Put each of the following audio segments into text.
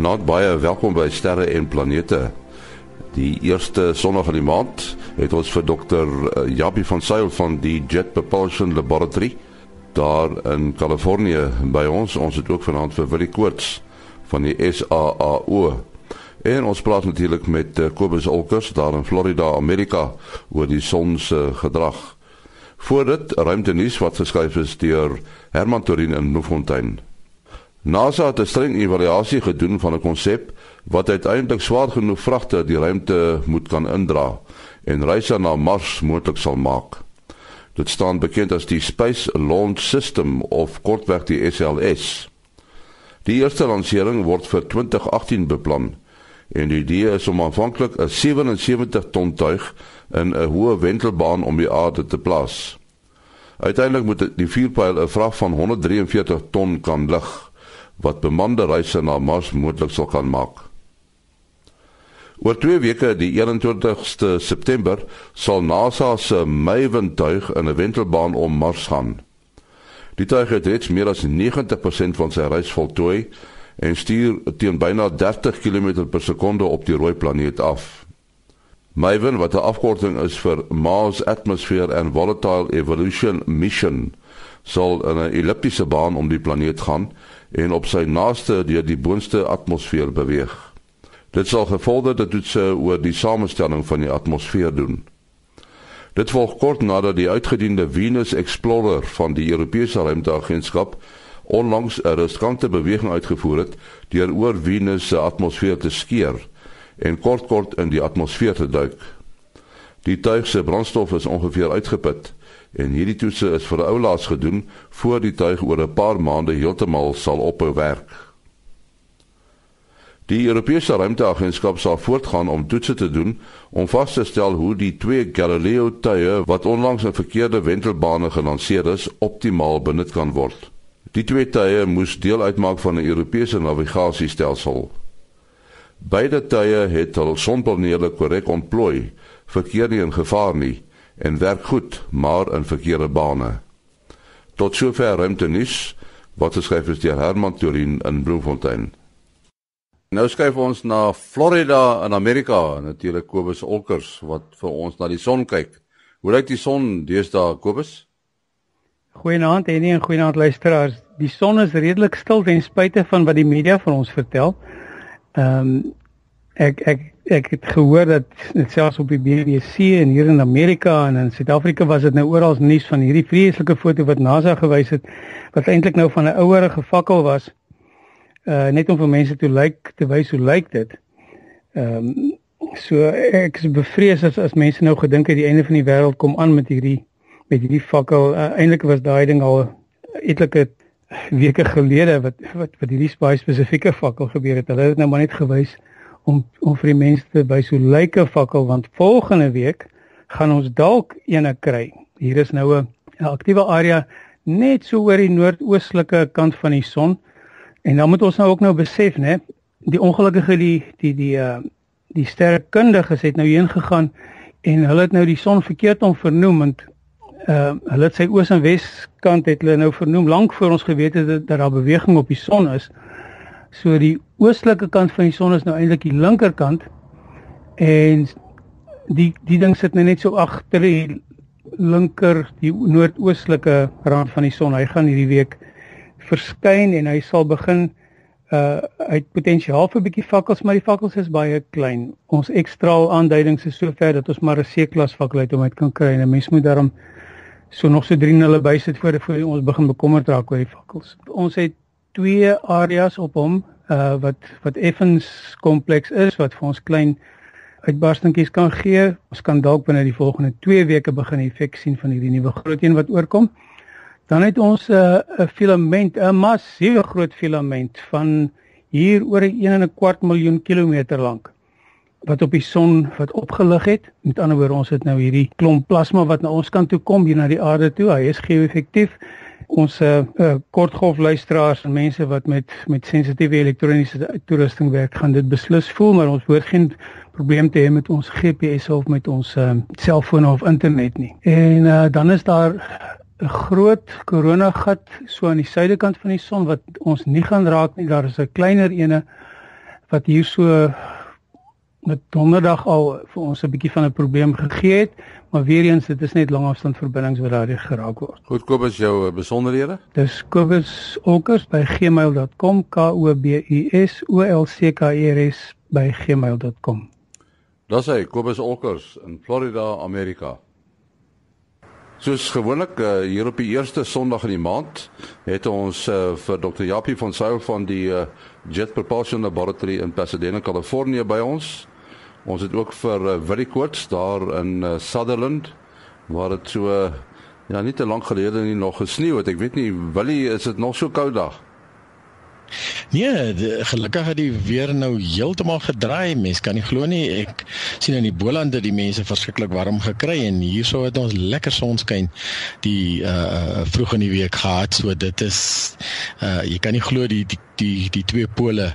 Not baie welkom by Sterre en Planete. Die eerste Sondag van die maand het ons vir dokter eh, Jabie van Sail van die Jet Propulsion Laboratory daar in Kalifornië by ons. Ons het ook vanaand vir Willie Koorts van die SAAO. En ons praat natuurlik met eh, Kobus Olkers daar in Florida, Amerika oor die son se gedrag. Voor dit ruimte nuus wat geskryf is deur Herman Torin in Bloemfontein. NASA het 'n streng evaluasie gedoen van 'n konsep wat uiteindelik swaar genoeg vragte die ruimte moet kan indra en reise na Mars moontlik sal maak. Dit staan bekend as die Space Launch System of kortweg die SLS. Die eerste lansering word vir 2018 beplan en die idee is om aanvanklik 'n 77 ton tuig in 'n hoë wentelbaan om die aarde te plaas. Uiteindelik moet die vuurpyl 'n vrag van 143 ton kan lig wat bemande reise na Mars moontlik sal kan maak. Oor 2 weke, die 21ste September, sal NASA se Maven tuig in 'n wentelbaan om Mars gaan. Die tuig het reeds meer as 90% van sy reis voltooi en stuur teen byna 30 km per sekonde op die rooi planeet af. Maven, wat 'n afkorting is vir Mars Atmosphere and Volatile Evolution Mission, sal in 'n elliptiese baan om die planeet gaan en op sy naaste deur die boonste atmosfeer beweeg. Dit sal gevorderde toetse oor die samestelling van die atmosfeer doen. Dit volg kort nadat die uitgediende Venus Explorer van die Europese Ruimteagentskap onlangs 'n riskante beweging uitgevoer het deur oor Venus se atmosfeer te skeer en kort kort in die atmosfeer te duik. Die tuig se brandstof is ongeveer uitgeput en hierdie toetse is vir oulaas gedoen voor die tuig oor 'n paar maande heeltemal sal ophou werk. Die Europese Ruimteagentskap sal voortgaan om toetse te doen om vas te stel hoe die twee Galileo tuie wat onlangs in verkeerde wentelbane gelanseer is, optimaal benut kan word. Die twee tuie moes deel uitmaak van 'n Europese navigasiestelsel. Beide tuie het hul sonpanele korrek ontplooi, verkeer nie in gevaar nie en werk goed, maar in verkeerde bane. Tot sover ruimte nuus wat geskryf is deur Herman Turin in Bloemfontein. Nou skuif ons na Florida in Amerika, natuurlik Kobus Olkers wat vir ons na die son kyk. Hoe lyk die son deesdae, Kobus? Goeienaand en nie 'n goeienaand luisteraars. Die son is redelik stil ten spyte van wat die media vir ons vertel. Ehm um, ek ek ek het gehoor dat selfs op die BBC en hier in Amerika en in Suid-Afrika was dit nou oral nuus van hierdie vreeslike foto wat NASA gewys het wat eintlik nou van 'n ouerige fakkel was. Uh net om vir mense te lyk te wys hoe lyk dit. Ehm um, so ek is bevrees as as mense nou gedink het die einde van die wêreld kom aan met hierdie met hierdie fakkel. Uh, eintlik was daai ding al etlike weke gelede wat wat wat hierdie baie spesifieke fakkel gebeur het. Hulle het nou maar net gewys om om vir die mense te wys hoe lyk 'n fakkel want volgende week gaan ons dalk eene kry. Hier is nou 'n aktiewe area net so oor die noordoostelike kant van die son. En dan moet ons nou ook nou besef, né, die ongelukkige die die die uh die sterrekundiges het nou heen gegaan en hulle het nou die son verkeerd om vernoem want uh hulle het sy oos en wes kant het hulle nou vernoem lank voor ons geweet het dat daar beweging op die son is. So die oostelike kant van die son is nou eintlik die linkerkant en die die ding sit nou net so agter die linker die noordoostelike rand van die son. Hy gaan hierdie week verskyn en hy sal begin uh uit potensiaal vir 'n bietjie vakkels, maar die vakkels is baie klein. Ons ekstraal aanduidings is sover dat ons maar 'n C-klas fakkel uit om uit kan kry en 'n mens moet daarom so nog so drie nulle bysit voor voor ons begin bekommerd raak oor die vakkels. Ons het twee areas op hom uh wat wat effens kompleks is wat vir ons klein uitbarstingkies kan gee. Ons kan dalk binne die volgende 2 weke begin effek sien van hierdie nuwe groot een wat oorkom. Dan het ons 'n uh, filament, 'n massiewe groot filament van hier oor 'n 1 en 'n kwart miljoen kilometer lank wat op die son wat opgelig het. Met ander woorde, ons het nou hierdie klomp plasma wat na ons kant toe kom hier na die aarde toe. Hy is geo-effektief ons uh, uh, kortgolf luisteraars en mense wat met met sensitiewe elektroniese toerusting werk gaan dit beslis voel maar ons hoort geen probleem te hê met ons GPS of met ons uh, selfone of internet nie. En uh, dan is daar 'n groot koronagat so aan die suidekant van die son wat ons nie gaan raak nie. Daar is 'n kleiner ene wat hier so met donderdag al vir ons 'n bietjie van 'n probleem gegee het, maar weer eens dit is net langafstand verbindings wat daardie geraak word. Goed, Kobus, jou eh, besonderhede? Dis kobus.olkers@gmail.com k o b u s o l c k e r s by gmail.com. Dis hy, Kobus Olkers in Florida, Amerika. Soos gewoonlik uh, hier op die eerste Sondag in die maand het ons uh, vir Dr. Japie van Sail van die uh, Jet Propulsion Laboratory in Pasadena, Kalifornië by ons. Ons het ook vir uh, Willie Coates daar in uh, Sutherland waar dit so uh, ja, nie te lank gelede nie nog gesneeu het. Ek weet nie, Willie, is dit nog so koud daar? Nee, de, gelukkig het die weer nou heeltemal gedraai. Mens kan nie glo nie. Ek sien in die Bolande die mense verskriklik warm gekry en hierso het ons lekker sonskyn die uh vroeg in die week gehad. So dit is uh jy kan nie glo die die die die twee pole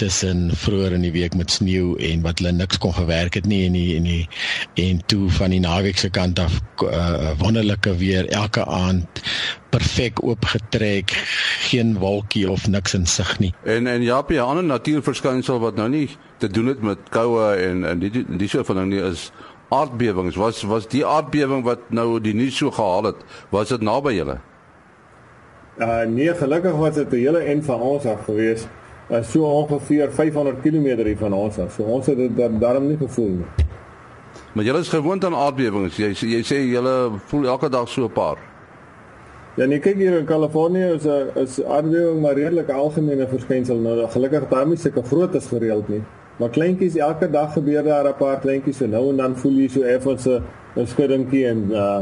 tussen vroeër in die week met sneeu en wat hulle niks kon gewerk het nie en die, en die en toe van die naweek se kant af uh, wonderlike weer elke aand perfek oopgetrek geen wolkie of niks in sig nie en en Japie 'n ander natuurverskynsel wat nou nie te doen het met koue en en die die soort van ding nie is aardbewings was was die aardbewing wat nou die nuus so gehaal het was dit naby julle Uh nee, gelukkig was dit 'n hele en van ons af gewees. Uh, so ongeveer 500 km hier van ons af. So ons het dit daar, daarom nie gevoel nie. Maar julle is gewoond aan aardbewings. Jy jy sê julle voel elke dag so 'n paar. Ja, nee, kyk hier in Kalifornië is 'n is aardbewing maar redelik algemene verskynsel. Nou gelukkig daar nie sulke groot as gereeld nie. Maar kleintjies elke dag gebeur daar 'n paar kleintjies so nou en dan voel jy so effens 'n skuddingkie en uh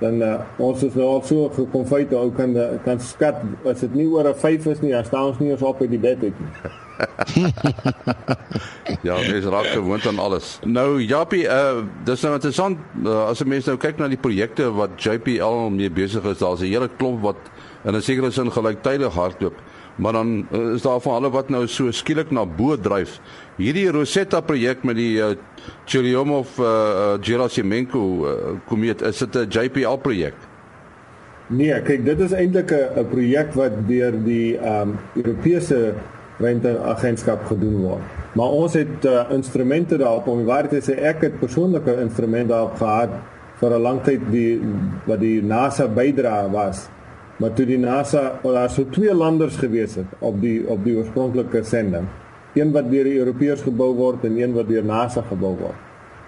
dan uh, ons is nou al so gekonfyt ou kan kan skat as dit nie oor 'n 5 is nie dan staan ons nie eens op by die bed uit nie. ja, dis raak gewoond aan alles. Nou Japie, uh dis nou interessant uh, as 'n mens nou kyk na die projekte wat JPL mee besig is, daar's 'n hele klomp wat in 'n sekere sin gelyktydig hardloop. Maar dan uh, is daar van hulle wat nou so skielik na bo dryf. Hierdie Rosetta projek met die uh, Churyumov uh, uh, Gerasimenko uh, komeet, is dit 'n JPL projek? Nee, kyk, dit is eintlik 'n projek wat deur die um Europese ruimteagentskap gedoen word. Maar ons het uh, instrumente daarop om waar dit sê ek het persoonlike instrumente daarop gehad vir 'n lang tyd die wat die NASA bydra was. Maar toe die NASA, daar so twee landers gewees het op die op die oorspronklike sending een wat deur die Europeërs gebou word en een wat deur NASA gebou word.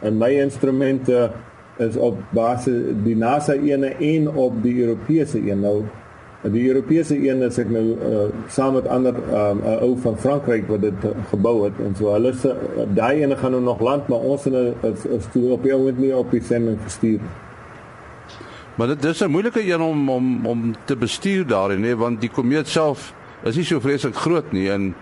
En my instrumente is op basis die NASA ene en op die Europese een nou. Die Europese een is ek nou uh, saam met ander um, um, ou van Frankryk wat dit gebou het en so hulle se daai ene gaan nou nog land maar ons is is toe op die oomblik nie op die sending gestuur. Maar dit is 'n moeilike een om om om te bestuur daarin nê want die komeet self is nie so vreeslik groot nie en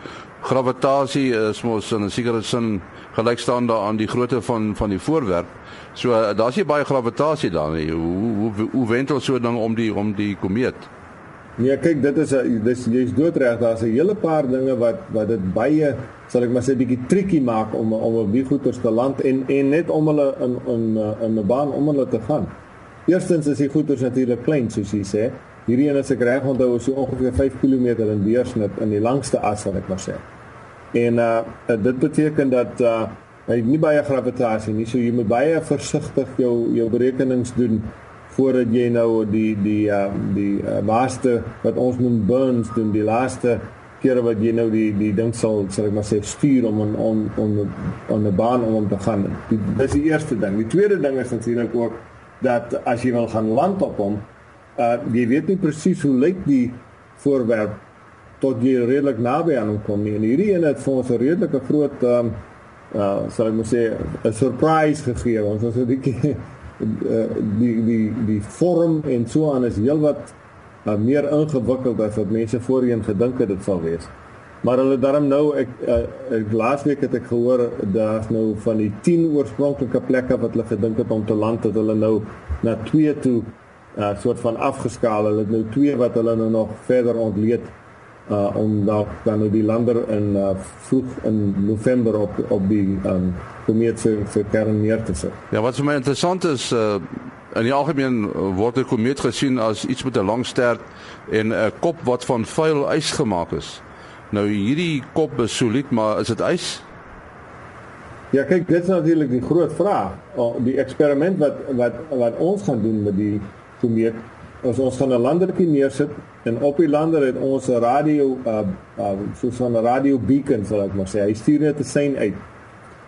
gravitasie is mos in 'n sekere sin gelykstaande aan die grootte van van die voorwerp. So uh, daar's nie baie gravitasie daar nie. Hoe hoe hoe wentel so 'n ding om die om die komeet? Nee, kyk, dit is 'n dis jy's doodreg. Daar's 'n hele paar dinge wat wat dit baie sal ek maar sê bietjie triekie maak om om op die goeters te land en en net om hulle in in in 'n baan om hulle te gaan. Eerstens is die goeters natuurlik klein soos jy sê. Hierdie een as ek reg onthou is so ongeveer 5 km in deursnit in die langste as wat ek maar sê. En uh dit beteken dat uh hy nie baie gravitasie nie. So jy moet baie versigtig jou jou berekenings doen voordat jy nou die die uh die uh, laaste wat ons noem burns doen, die laaste kere wat jy nou die die ding sal sal ek maar sê stuur om om om om om 'n baan om om te gaan. Die, dis die eerste ding. Die tweede ding is natuurlik ook dat as jy wil gaan land op hom uh jy weet nie presies hoe lyk die voorwerp tot jy redelik naby aan hom kom nie. En hierdie een het vir ons 'n redelike groot um uh sal ek moet sê 'n surprise gegee. Ons was 'n bietjie die die die vorm en so aan is heelwat uh, meer ingewikkeld as wat mense voorheen gedink het dit sal wees. Maar hulle daarom nou ek, uh, ek laasweek het ek gehoor daar's nou van die 10 oorspronklike plekke wat hulle gedink het om te land het hulle nou na 2 toe uh soort van afgeskaal. Hulle het nou twee wat hulle nou nog verder ontleed uh om daar dan nou die lander in uh vroeg in November op op die um komeet se se kern neer te sit. Ja, wat vir my interessant is uh in die algemeen word 'n komeet gesien as iets met 'n lang stert en 'n kop wat van vuil ys gemaak is. Nou hierdie kop is solied, maar is dit ys? Ja, kyk, dit is natuurlik die groot vraag. Die eksperiment wat wat wat ons gaan doen met die komeet, is ons gaan 'n landertjie neersit en op die lander het ons 'n radio uh uh soos 'n radio beacon sal ek maar sê. Hy stuur net 'n sein uit.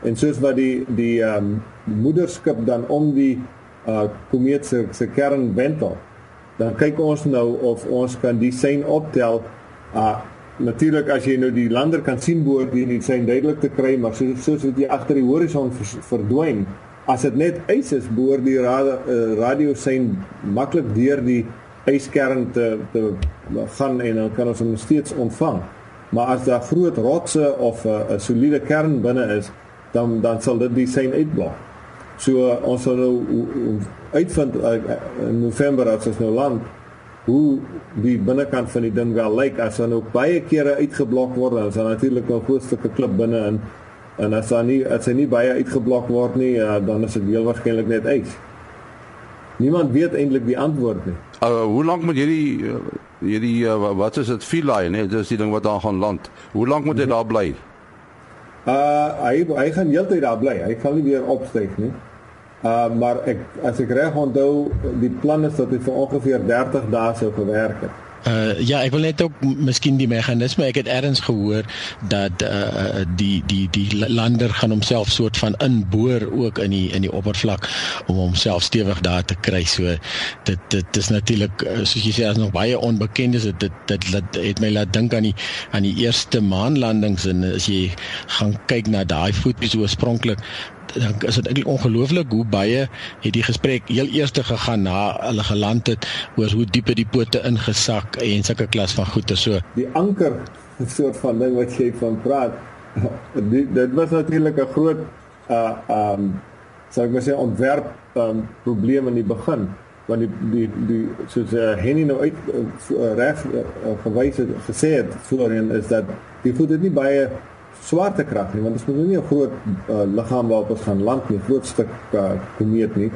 En soos wat die die um moederskip dan om die uh komeet se se kern wentel, dan kyk ons nou of ons kan die sein optel uh natuurlik as jy nou die lander kan sien boor die sein duidelik te kry maar soos soos wat jy agter die horison verdwyn as dit net ys is boor die radio, uh, radio sein maklik deur die yskern te te gaan en dan kan ons hom steeds ontvang. Maar as daar groot rotse of 'n uh, soliede kern binne is dan dan sal dit die sein uitblok so uh, ons sal nou uitvind uh, in November as ons nou land hoe die binnekant van die ding wel lyk. As dan ook baie kere uitgeblok word dan is daar natuurlik 'n groot stukkie klip binne in en as daar nie as hy nie baie uitgeblok word nie uh, dan is dit heel waarskynlik net ys. Niemand weet eintlik die antwoord nie. Uh, hoe lank moet hierdie uh, hierdie uh, wat is dit philae nê dis die ding wat daar gaan land. Hoe lank moet hy daar bly? Uh hy hy gaan heeltyd daar bly. Hy gaan nie weer opstyg nie. Uh maar ek as ek reg onthou die plan is dat hy vir ongeveer 30 dae sou gewerk het. Uh ja, ek wil net ook miskien die meganisme. Ek het eers gehoor dat uh die die die lander gaan homself soort van inboor ook in die in die oppervlak om homself stewig daar te kry. So dit dit is natuurlik soos jy sê as nog baie onbekend is dit dit dit, het my laat dink aan die aan die eerste maanlandings en as jy gaan kyk na daai voetjies oorspronklik dan is dit eintlik ongelooflik hoe baie het die gesprek heel eerste gegaan na hulle geland het oor hoe diep die pote ingesak en sulke klas van goeie. So die anker 'n soort van ding wat jy van praat die, dit was natuurlik 'n groot uh um sou ek maar sê ontwerp um probleem in die begin. Want die die die soos uh, Henny nou uit uh, reg uh, gewys het gesê het voorheen is dat die voet het nie baie swaartekrag nie want dit is mos nie 'n groot uh, liggaam waarop ons gaan land nie, groot stuk uh, komeet nie.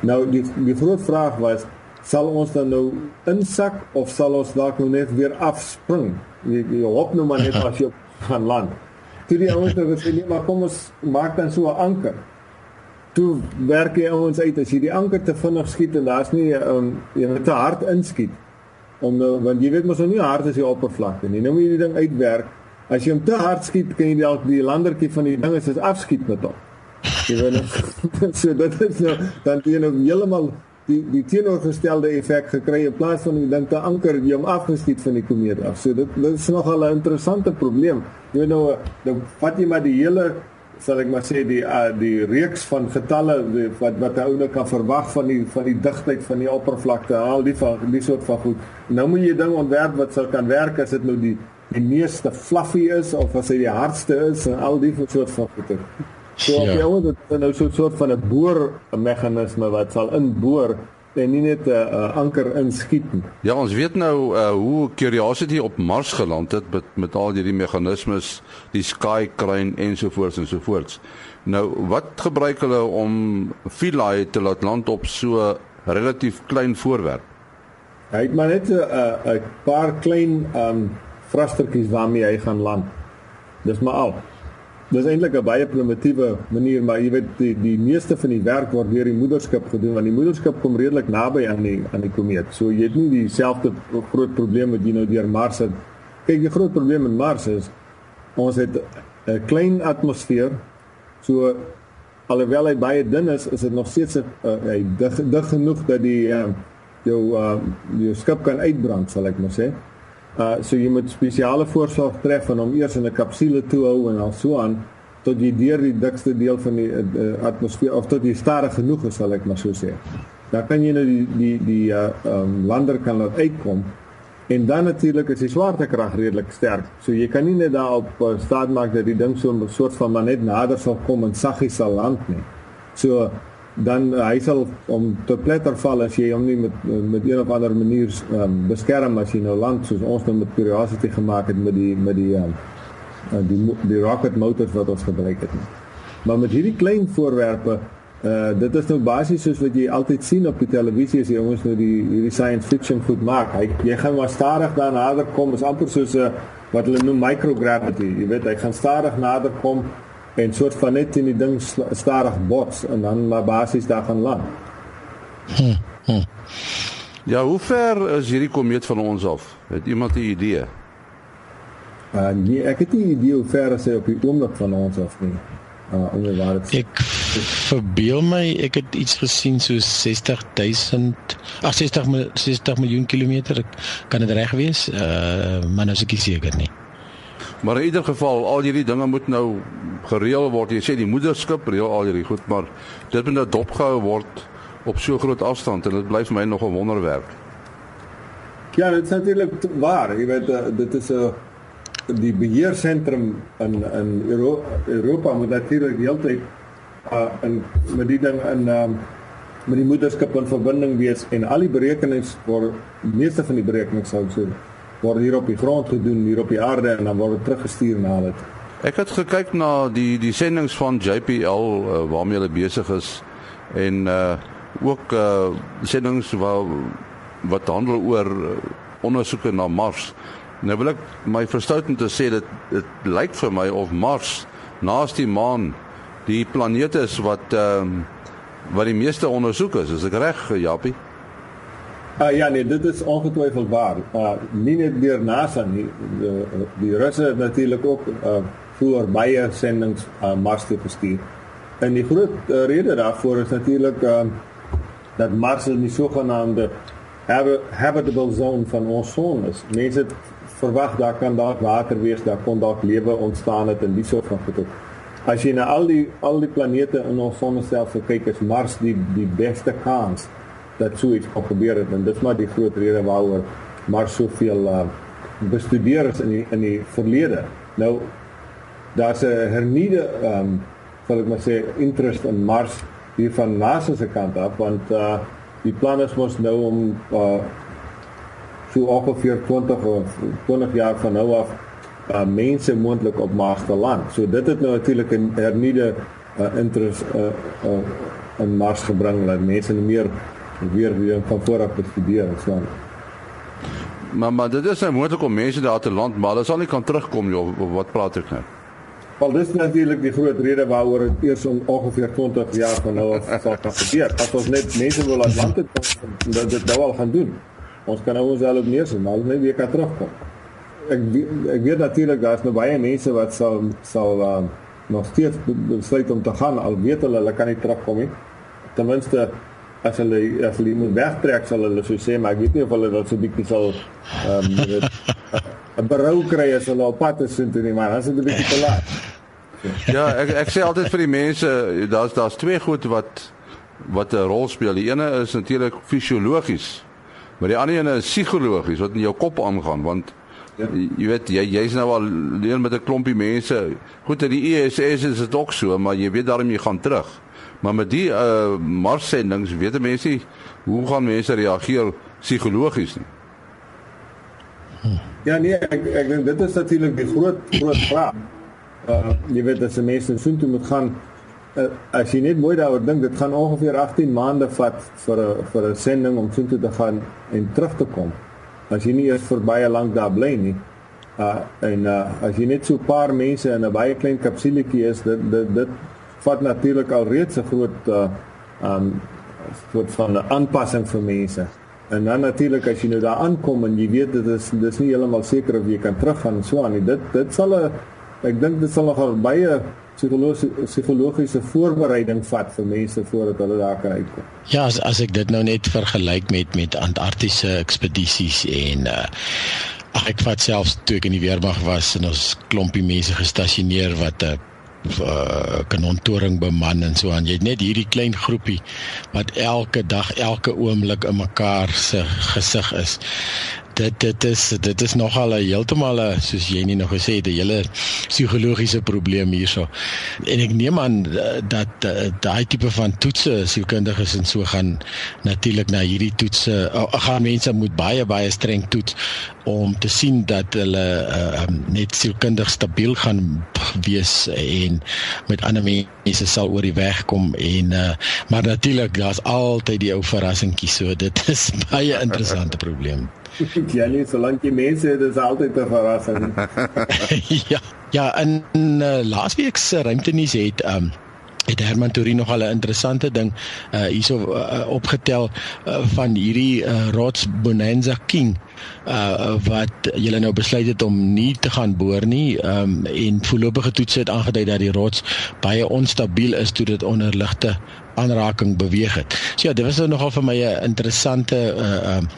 Nou die die groot vraag was sal ons dan nou insak of sal ons dalk nou net weer afspring? Jy jy hoop nou maar net as jy gaan land. Toe die ouens het gesê nee, maar kom ons maak dan so 'n anker. Toe werk jy ons uit as jy die anker te vinnig skiet en daar's nie um, jy moet te hard inskiet om nou want jy weet mos nou nie hard as die oppervlakte nie. Nou moet jy die ding uitwerk As jy hom te hard skiet, kan jy dalk die landertjie van die ding is as afskiet met hom. Jy weet so dit is nou dan jy nou heeltemal die die teenoorgestelde effek gekry in plaas van die ding te anker jy hom afgeskiet van die komeet af. So dit dit is nogal 'n interessante probleem. Jy weet nou dan vat jy maar die hele sal ek maar sê die uh, die reeks van getalle die, wat wat 'n ou nou kan verwag van die van die digtheid van die oppervlakte al die van die soort van goed. Nou moet jy ding ontwerp wat sou kan werk as dit nou die die meeste fluffy is of as hy die hardste is en al die soort van goeie. So op ja. jou dit nou so 'n soort van 'n boor meganisme wat sal inboor en nie net 'n uh, anker inskiet nie. Ja, ons weet nou uh, hoe Curiosity op Mars geland het met met al hierdie meganismes, die sky crane ensovoorts ensovoorts. Nou, wat gebruik hulle om Philae te laat land op so relatief klein voorwerp? Hy het maar net 'n uh, 'n paar klein um vrastertjies waarmee hy gaan land. Dis maar al. Dis eintlik 'n baie primitiewe manier, maar jy weet die die meeste van die werk word deur die moederskip gedoen want die moederskip kom redelik naby aan die aan die komeet. So jy het nie dieselfde groot probleem wat jy nou deur Mars het. Kyk, die groot probleem met Mars is ons het 'n klein atmosfeer. So alhoewel hy baie dun is, is dit nog steeds 'n hy dig, dig genoeg dat die uh, jou uh, jou skip kan uitbrand, sal ek maar sê. Uh so jy moet spesiale voorsorg tref en hom eers in 'n kapsule toe hou en al so aan tot jy deur die dikste deel van die uh, atmosfeer of tot jy stadig genoeg is sal ek maar so sê. Dan kan jy nou die die die uh um lander kan laat uitkom en dan natuurlik is die swaartekrag redelik sterk. So jy kan nie net daarop uh, staat maak dat die ding so 'n soort van maar net nader sal kom en saggies sal land nie. So dan uh, hy sal om te pletter val as jy hom nie met met een of ander manier um, beskerm as jy nou land soos ons nou met Curiosity gemaak het met die met die um, die die rocket motors wat ons gebruik het. Maar met hierdie klein voorwerpe uh dit is nou basies soos wat jy altyd sien op die televisie as jy ouens nou die hierdie science fiction goed maak. Hy jy gaan maar stadig daar nader kom is amper soos 'n wat hulle noem microgravity. Jy weet, hy gaan stadig nader kom en soort van net in die ding stadig bots en dan maar basies daar gaan land. Hm, hm. Ja, hoe ver is hierdie komeet van ons af? Het iemand 'n idee? Uh nee, ek het nie idee hoe ver hy op die oomblik van ons af nie. Uh waar dit Ek verbeel my ek het iets gesien so 60000 ag 60 60 miljoen kilometer. Kan dit reg wees? Uh maar nou is ek nie seker nie. Maar in ieder geval, al hierdie dinge moet nou gereël word. Jy sê die moederskip reël al hierdie goed, maar dit moet nou dopgehou word op so groot afstand en bly vir my nog 'n wonderwerk. Ja, dit is natuurlik waar. Jy weet dit is 'n die beheersentrum in in Euro Europa moet natuurlik heeltyd uh in met die ding in um met die moederskip in verbinding wees en al die berekenings word meeste van die berekenings sou sê word hier op die grond gedoen hier op die aarde en dan word dit teruggestuur na hulle. Ek het gekyk na die die sendinge van JPL uh, waarmee hulle besig is en uh ook uh sendinge wat wat handel oor uh, ondersoeke na Mars. Nou wil ek my verstout om te sê dat dit lyk vir my of Mars naas die maan die planeet is wat ehm uh, wat die meeste ondersoek is. Is ek reg, Japie? Uh, ja nee, dit is ongetwyfeld waar. Uh nie net deur NASA nie. Die, die Russe het natuurlik ook uh voor baie sendinge uh, Mars toe gestuur. En die groot uh, rede daarvoor is natuurlik uh dat Mars in die sogenaamde habitable zone van ons son is. Mense verwag daar kan dalk water wees, daar kon dalk lewe ontstaan het in die soort van goed. As jy na al die al die planete in ons sonnestelsel kyk, is Mars die die beste kans dat so iets kan gebeur het en dit is maar die groot rede waaroor Mars soveel uh, bestudeer is in die, in die verlede. Nou daar's 'n hernieude ehm um, sal ek maar sê interest in Mars hier van NASA se kant af want uh die plan is mos nou om uh so ongeveer 20 of 20 jaar van nou af uh, mense moontlik op Mars te land. So dit het nou natuurlik 'n hernieude uh, interest uh, uh, in Mars gebring dat mense meer weer weer van voor af bestudeer en so. Maar maar dit is nou moontlik om mense daar te land, maar hulle sal nie kan terugkom joh, wat praat ek nou? Wel dis natuurlik die groot rede waaroor dit eers om ongeveer 20 jaar van nou af sal gebeur. As ons net mense wil laat land toe kom, dat dit nou al gaan doen. Ons kan nou ons self neersit, maar hulle net weer kan terugkom. Ek ek weet natuurlik daar's nou baie mense wat sal sal uh, nog steeds besluit om te gaan al weet hulle hulle kan nie terugkom nie. Ten minste as hulle as hulle moet wegtrek sal hulle so sê, maar ek weet nie of hulle dat so bietjie sal ehm um, 'n berou kry as hulle op pad is toe nie, maar is dit 'n bietjie te laat. ja, ek ek sê altyd vir die mense, daar's daar's twee goed wat wat 'n rol speel. Die ene is natuurlik fisiologies. Maar die ander een is psigologies wat in jou kop aangaan want ja. jy weet jy jy's nou al leer met 'n klompie mense. Goed, in die ISS is dit ook so, maar jy weet daarom jy gaan terug. Maar met die uh Mars sendings weet mense nie hoe gaan mense reageer psigologies nie. Ja nee, ek ek dink dit is natuurlik die groot groot vraag. Uh jy weet as 'n mens so toe moet gaan uh, as jy net mooi daaroor dink, dit gaan ongeveer 18 maande vat vir 'n vir 'n sending om so toe te gaan en terug te kom. As jy nie eers vir baie lank daar bly nie. Uh en uh as jy net so 'n paar mense in 'n baie klein kapsuletjie is, dit dit dit vat natuurlik al reeds 'n groot uh um soort van 'n aanpassing vir mense. En dan natuurlik as jy nou daar aankom en jy weet dit is dis nie heeltemal seker of jy kan teruggaan so aan nie. Dit dit sal 'n ek dink dit sal nogal baie psigologiese psigologiese voorbereiding vat vir mense voordat hulle daar kan uitkom. Ja, as as ek dit nou net vergelyk met met Antarktiese ekspedisies en uh ag ek vat selfs toe ek in die weermag was en ons klompie mense gestasioneer wat 'n uh, uh, kanontoring beman en so aan. Jy het net hierdie klein groepie wat elke dag, elke oomblik in mekaar se gesig is dit dit is dit is nogal 'n heeltemal 'n soos jy nie nog gesê het 'n hele psigologiese probleem hierso. En ek neem aan eh, dat eh, daai tipe van toetse sielkundiges en so gaan natuurlik na hierdie toetse uh, gaan mense moet baie baie streng toets om te sien dat hulle uh, net sielkundig stabiel gaan wees en met ander mense sal oor die weg kom en uh, maar natuurlik daar's altyd die ou verrassingkie so dit is baie interessante probleem. ja, nee, solank jy mense het, is altyd 'n verrassing. ja, ja, in uh, laasweek se ruimtenuus het um het Herman Torin nog 'n interessante ding uh hierso uh, opgetel uh, van hierdie uh, Rods Bonanza King uh wat julle nou besluit het om nie te gaan boor nie um en voorlopige toetse het aangedui dat die rots baie onstabiel is toe dit onder ligte aanraking beweeg het. So ja, dit was nou nogal vir my 'n interessante uh um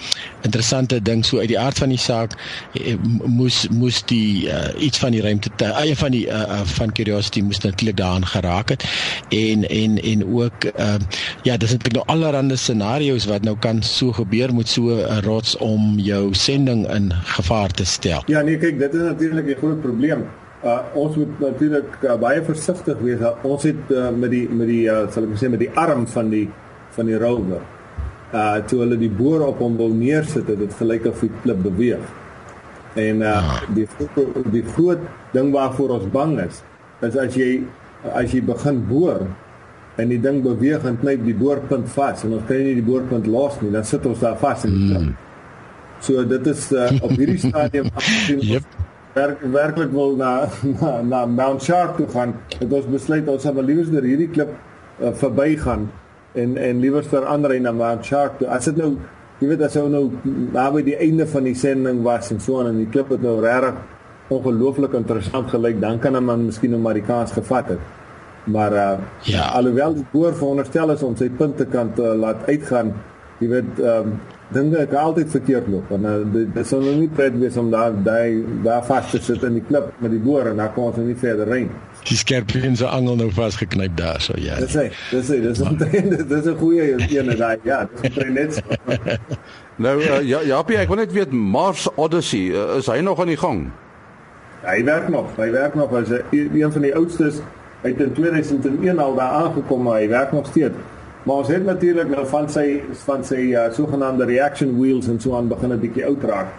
interessante ding so uit die aard van die saak eh, moes moes die uh, iets van die ruimte eie uh, van die uh, uh, van curiosity moes natuurlik daaraan geraak het en en en ook uh, ja, dis eintlik nou allerlei scenario's wat nou kan so gebeur met so 'n rots om jou sending in gevaar te stel. Ja, nee, kyk, dit is natuurlik 'n groot probleem uh, ons moet natuurlik uh, baie versigtig wees. Uh, ons het uh, met die met die uh, sal ek sê met die arm van die van die rover. Uh toe hulle die boor op hom wil neersit, het dit gelyk of die klip beweeg. En uh die die groot ding waarvoor ons bang is, is as jy as jy begin boor en die ding beweeg en knyp die boorpunt vas en ons kan nie die boorpunt los nie, dan sit ons daar vas in die klip. Mm. So dit is uh, op hierdie stadium afgesien yep werk werklik wil na na, na Mount Sharp toe gaan, het ons besluit ons sal liewer deur hierdie klip uh, verbygaan en en liewer ter ander na Mount Sharp toe. As dit nou jy weet as ou nou naby die einde van die sending was en so aan en die klip het nou regtig ongelooflik interessant gelyk, dan kan 'n man miskien 'n Amerikaans gevat het. Maar uh ja, alhoewel die boer veronderstel is om sy punte kan uh, laat uitgaan, jy weet ehm um, dinge het altyd verkeerd loop en uh, dit sou nou nie pret wees om daar daai daar vas te sit in die klip met die boor en dan kon ons nie verder ry die skerpien se angel nou vasgeknyp daar so ja dis hy dis hy dis omtrent dis 'n goeie een daai ja dis omtrent net nou uh, ja ja ek wil net weet Mars Odyssey uh, is hy nog aan die gang? Hy werk nog hy werk nog as een van die oudstes hy het in 2001 al daar aangekom maar hy werk nog steeds Maar ons het natuurlik nou van sy van sy uh, sogenaamde reaction wheels en so aan begin 'n bietjie oud raak.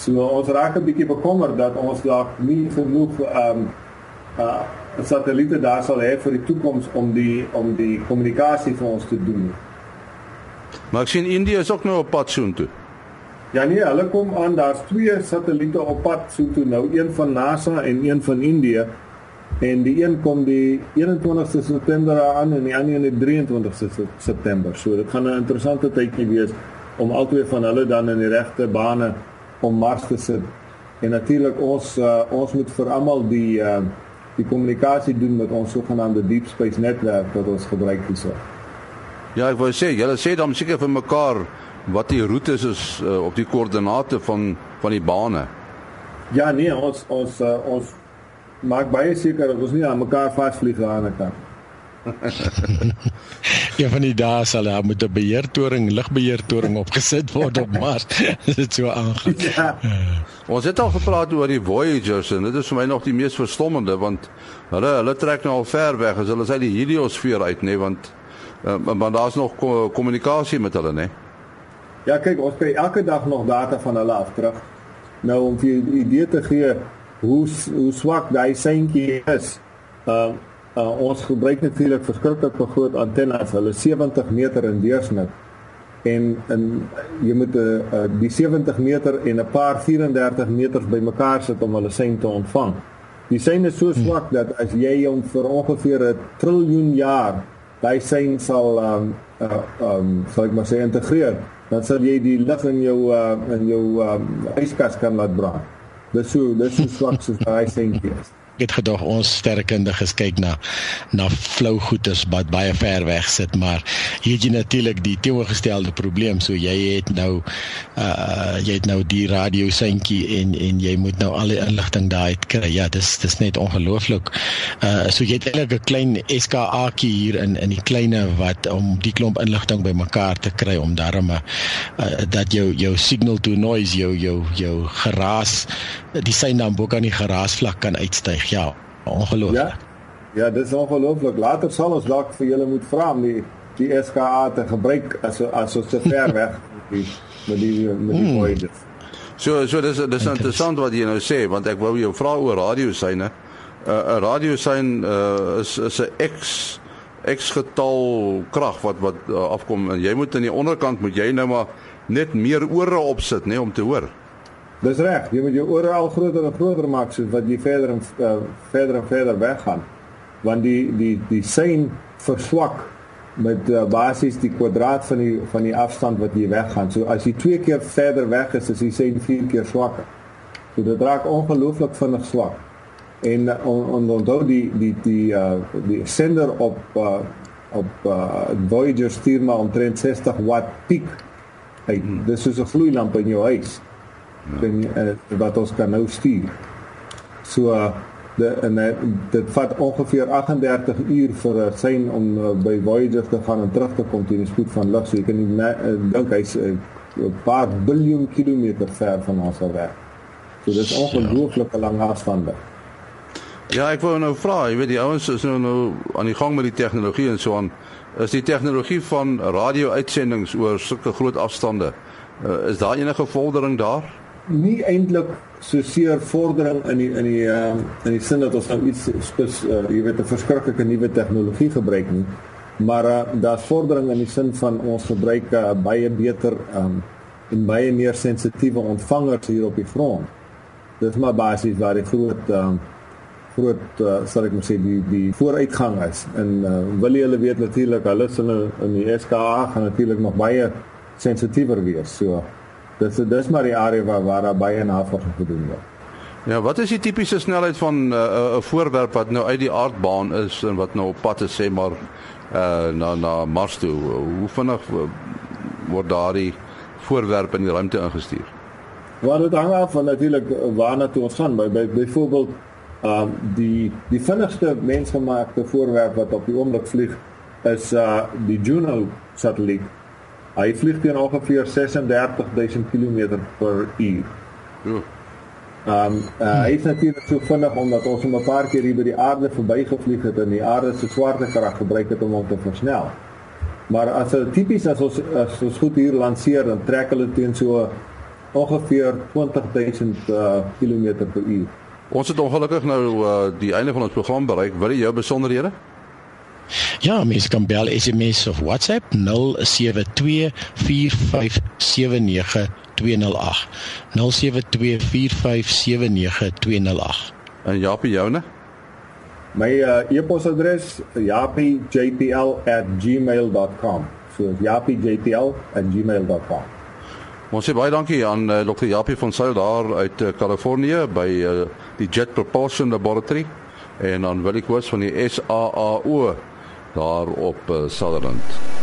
So ons raak 'n bietjie bekommerd dat ons dalk nie genoeg ehm um, uh satelliete daar sal hê vir die toekoms om die om die kommunikasie vir ons te doen. Maar ek sien Indië is ook nou op pad soontoe. Ja nee, hulle kom aan, daar's twee satelliete op pad soontoe nou, een van NASA en een van Indië en die een kom die 21ste September aan en die ander een die 23ste September. So dit gaan 'n interessante tydjie wees om albei van hulle dan in die regte bane om Mars te sit. En natuurlik ons uh, ons moet vir almal die uh, die kommunikasie doen met ons sogenaamde deep space netwerk wat ons gebruik hierso. Ja, ek wou sê, julle sê dan seker vir mekaar wat die roetes is uh, op die koördinate van van die bane. Ja, nee, ons ons uh, ons maak baie seker dat ons nie aan mekaar vasvlieg aan kant. ja van die dae sal daar moet 'n beheertoring, lugbeheertoring opgesit word op Mars. dit so aangaan. Ja. Ons het al gepraat oor die Voyagers en dit is vir my nog die mees verstommende want hulle hulle trek nou al ver weg as hulle sy die heliosfeer uit nê nee, want uh, maar daar's nog kommunikasie met hulle nê. Nee. Ja kyk ons kry elke dag nog data van hulle af terug. Nou om vir 'n idee te gee hoe hoe swak daai seintjie is. Uh, uh ons gebruik natuurlik verskriklik vir groot antennes. Hulle 70 meter in deursnit. En in jy moet 'n uh, uh, die 70 meter en 'n paar 34 meters bymekaar sit om hulle sein te ontvang. Die sein is so swak dat as jy hom vir ongeveer 'n triljoen jaar daai sein sal um uh, um sal ek maar sê integreer, dan sal jy die lug in jou uh, in jou um, yskas kan laat brand. Dis so, dis so swak soos daai seentjies het gedag ons sterkundiges kyk na na flou goeters wat baie ver weg sit maar hier het jy natuurlik die teenoorgestelde probleem. So jy het nou uh jy het nou die radio seintjie en en jy moet nou al die inligting daai kry. Ja dis dis net ongelooflik. Uh so jy het eintlik 'n klein SKA'tjie hier in in die kleine wat om die klomp inligting bymekaar te kry om daarmee uh, dat jou jou signal to noise jou jou jou geraas die sein dan bo kan die geraasvlak kan uitstyg ja, ongelooflik. Ja. Ja, dit is ongelooflik. Later sal ons dalk vir julle moet vra om die die SKA te gebruik as as ons te ver weg die met die met die hmm. voices. So so dis dis interessant wat jy nou sê want ek wou jou vra oor radiosyne. 'n uh, 'n radiosyne uh, is is 'n X X getal krag wat wat uh, afkom en jy moet aan die onderkant moet jy nou maar net meer ore opsit nê nee, om te hoor. Dis reg, jy moet jou ore al groter en groter maak soos wat jy verder en uh, verder en verder weggaan. Want die die die sein verswak met uh, basies die kwadraat van die van die afstand wat jy weggaan. So as jy twee keer verder weg is, is die sein vier keer swakker. So dit raak ongelooflik vinnig swak. En on, onthou die die die uh die sender op uh op uh Voyager stuur maar omtrent 60 watt piek. Hey, hmm. dis is 'n gloeilamp in jou huis. Ja. En uh, wat ons kan nou stuur. So uh de en uh, dit vat ongeveer 38 uur vir 'n sein om uh, by Voyager te gaan en terug te kom teen die spoed van lig. So jy kan nie uh, dink hy's 'n uh, paar biljoen kilometer ver van ons af weg. So dis ongelooflike lang afstande. Ja, ek wou nou vra, jy weet die ouens is nou nou aan die gang met die tegnologie en so aan. Is die tegnologie van radio-uitsendings oor sulke groot afstande, uh, is daar enige vordering daar? Nie eintlik so seer vordering in die in die uh, in die sin dat ons nou iets spes, uh, jy weet 'n verskriklike nuwe tegnologie gebruik nie, maar uh, daar's vordering in die sin van ons gebruik uh, baie beter um, en baie meer sensitiewe ontvangers hier op die grond. Dit is maar basies waar die groot um, groot uh, sal ek maar sê die die vooruitgang is. En uh, wil jy hulle weet natuurlik hulle in in die SKA gaan natuurlik nog baie sensitiewer wees. So dis dis maar die area waar waar daar baie navorsing gedoen word. Ja, wat is die tipiese snelheid van uh, 'n uh, voorwerp wat nou uit die aardbaan is en wat nou op pad is sê maar uh, na na Mars toe? Hoe vinnig word daardie voorwerp in die ruimte ingestuur? Wat dit hang af van natuurlik waarna toe ons gaan. By byvoorbeeld Um die die vinnigste mensgemaakte voorwerp wat op die oomblik vlieg is uh die Juno satelliet. Hy vlieg teen ongeveer 36000 km per uur. Ja. Um uh, hy is natuurlik so vinnig omdat ons hom 'n paar keer hier by die aarde verbygevlieg het en die aarde se swaartekrag gebruik het om hom te versnel. Maar as dit tipies as ons as ons goed hier lanseer dan trek hulle teen so ongeveer 20000 uh, km per uur. Ons het ongelukkig nou uh, die einde van ons program bereik. Wil jy jou besonderhede? Ja, mens kan bel SMS of WhatsApp 0724579208. 0724579208. En Japie joune? My uh, e-posadres japiejpl@gmail.com. So japiejpl@gmail.com. Ons sê baie dankie aan uh, Dr. Japie van Sail daar uit uh, Kalifornië by uh, die Jet Propulsion Laboratory en aan Willie Koos van die SAAO daar op uh, Sutherland.